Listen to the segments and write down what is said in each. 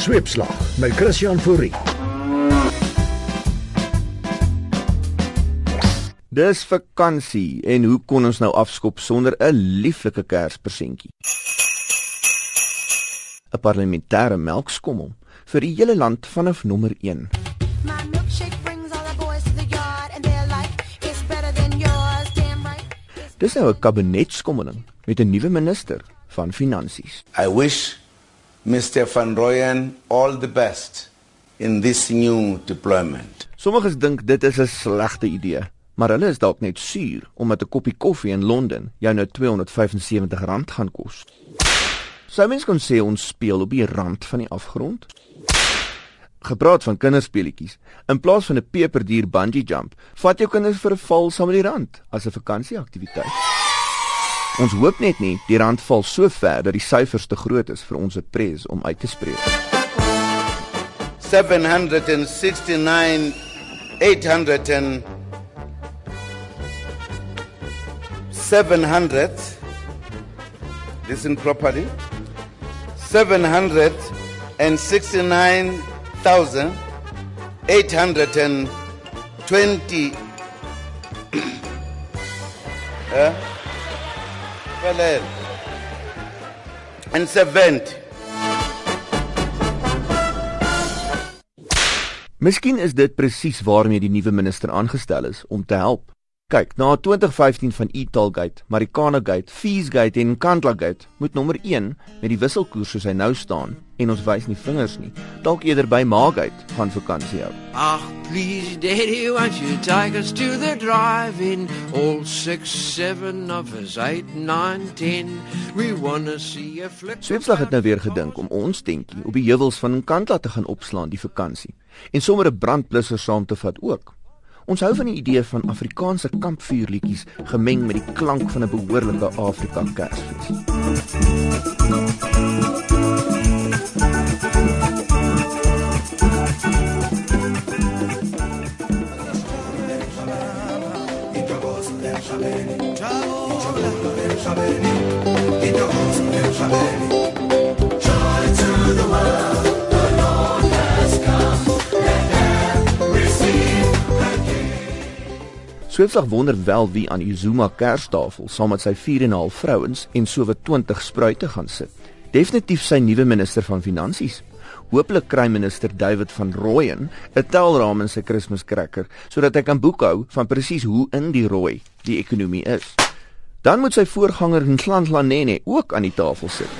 Sweepslag met Christian Fourie. Dis vakansie en hoe kon ons nou afskop sonder 'n lieflike Kerspresentjie? 'n Parlementêre melkskommel vir die hele land vanaf nommer 1. My milkshake brings all the boys to the yard and they're like, it's better than yours, damn right. Dis nou 'n kabinetskommeling met 'n nuwe minister van finansies. I wish Mr. Van Rooyen all the best in this new deployment. Sommiges dink dit is 'n slegte idee, maar hulle is dalk net suur omdat 'n koppie koffie in Londen jou nou R275 gaan kos. Sou mens kon sê ons speel op die rand van die afgrond? Gepraat van kinderspeletjies, in plaas van 'n peperduur bungee jump, vat jou kinders vir 'n val saam met die rand as 'n vakansieaktiwiteit. Ons hoop net nie die rand val so ver dat die syfers te groot is vir ons pres om uit te spreek. 769 800 and 700 listen properly 769,820 eh Well, and 70 Miskien is dit presies waarmee die nuwe minister aangestel is om te help. Kyk, na 2015 van Italgate, Marikana-gate, Feesgate en Kandla-gate moet nommer 1 met die wisselkoers soos hy nou staan en ons wys nie vingers nie. Dalk eerder by Maagate gaan vakansie hou. Ah, please, Daddy, won't you take us to the drive-in? All six, seven of us, eight, nine, ten. We wanna see a flick. Swepslag het nou weer gedink om ons tentjie op die heuwels van Nkandla te gaan opslaan die vakansie en sommer 'n brandblusser saam te vat ook. Ons hou van die idee van Afrikaanse kampvuurliedjies gemeng met die klank van 'n behoorlike Afrika Kersfees. Switserland wonder wel wie aan die Zuma Kerstafel saam met sy 4 en 'n half vrouens en sowat 20 spruite gaan sit. Definitief sy nuwe minister van finansies. Hooplik kry minister David van Rooyen 'n telraam in sy Kerscracker sodat hy kan boekhou van presies hoe in die rooi die ekonomie is. Dan moet sy voorganger Nhlanhlanene ook aan die tafel sit.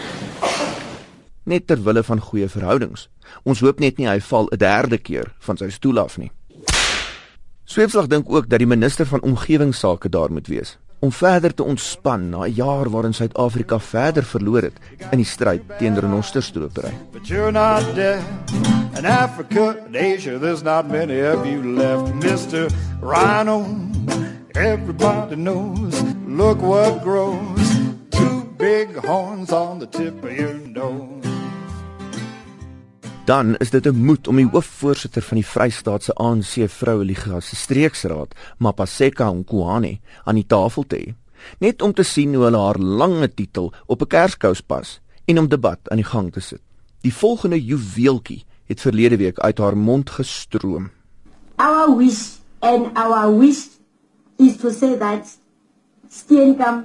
Net ter wille van goeie verhoudings. Ons hoop net nie hy val 'n derde keer van sy stoel af nie. Sweepslag dink ook dat die minister van omgewingsake daar moet wees om verder te ontspan na 'n jaar waarin Suid-Afrika verder verloor het in die stryd teen renosterstropery. In Africa and Asia, there's not many of you left, Mr. Rhino. Everybody knows. Look what grows. Two big horns on the tip of your nose. Dan is dit 'n moed om die hoofvoorsitter van die Vrystaat se ANC Vroueliga se streeksraad, Mapaseka Nkuane, aan die tafel te hê, net om te sien hoe hulle haar lange titel op 'n kerskous pas en om debat aan die gang te sit. Die volgende juweeltjie het verlede week uit haar mond gestroom. Our wish and our wish is to say that Steenkamp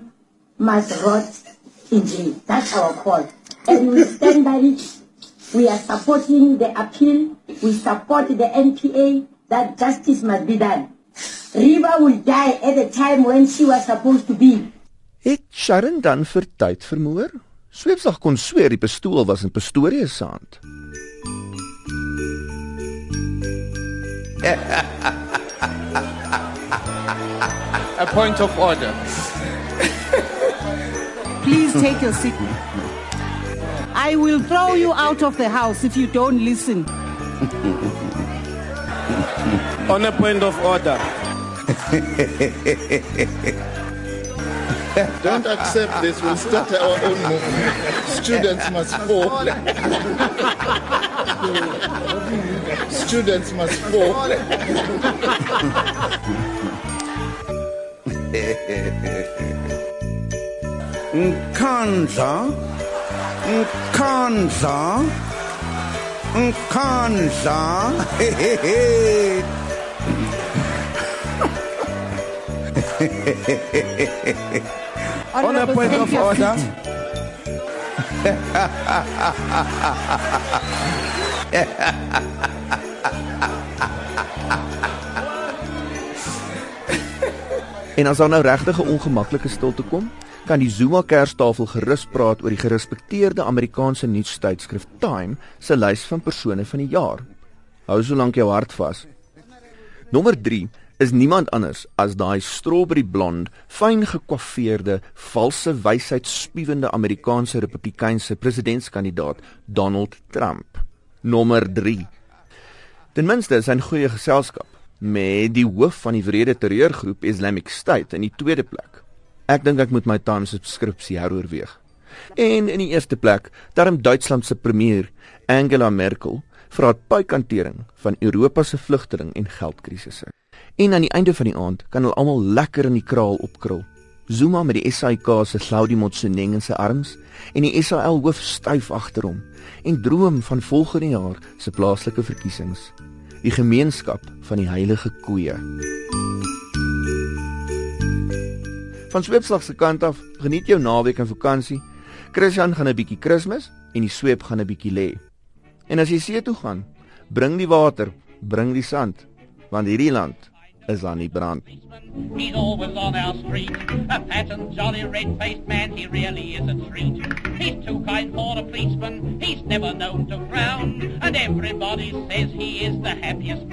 must rot in jail. That's our call. And we stand by it. We are supporting the appeal. We support the NPA that justice must be done. Riva will die at the time when she was supposed to be. Het Sharon dan vir tyd vermoor? Sweepsag kon sweer die pistool was in Pastorius se hand. A point of order. Please take your seat. I will throw you out of the house if you don't listen. On a point of order. Don't accept this. We'll start our own movement. Students must fall. Students must fall. Nkandla Nkandla Nkandla. On a point of order. En as daar nou regtig 'n ongemaklike stilte kom, kan die Zuma Kerstafel gerus praat oor die gerespekteerde Amerikaanse nuustydskrif Time se lys van persone van die jaar. Hou so lank jou hart vas. Nommer 3 is niemand anders as daai strawberry blond, fyn gekwaffeerde, valse wysheid spiewende Amerikaanse Republikeinse presidentskandidaat Donald Trump. Nommer 3. Ten minste is hy 'n goeie geselskap met die hoof van die wrede terreurgroep Islamic State in die tweede plek. Ek dink ek moet my Time subskripsie heroorweeg. En in die eerste plek, daarom Duitsland se premier Angela Merkel vir haar puikantering van Europa se vlugteling en geldkrisisse. En aan die einde van die aand kan hulle almal lekker in die kraal opkrul. Zuma met die SAIK se Claudie Motsoeneng in sy arms en die SAL hoof styf agter hom en droom van volgende jaar se plaaslike verkiesings. Die gemeenskap van die heilige koeie. Van Sweepslag se kant af, geniet jou naweek en vakansie. Christian gaan 'n bietjie Kersfees en die sweep gaan 'n bietjie lê. En as jy see toe gaan, bring die water, bring die sand, want hierdie land is aan die brand. He's always on our street, a and jolly red-faced man, he really is a treat. He's too kind for a policeman, he's never known to frown, and everybody says he is the happiest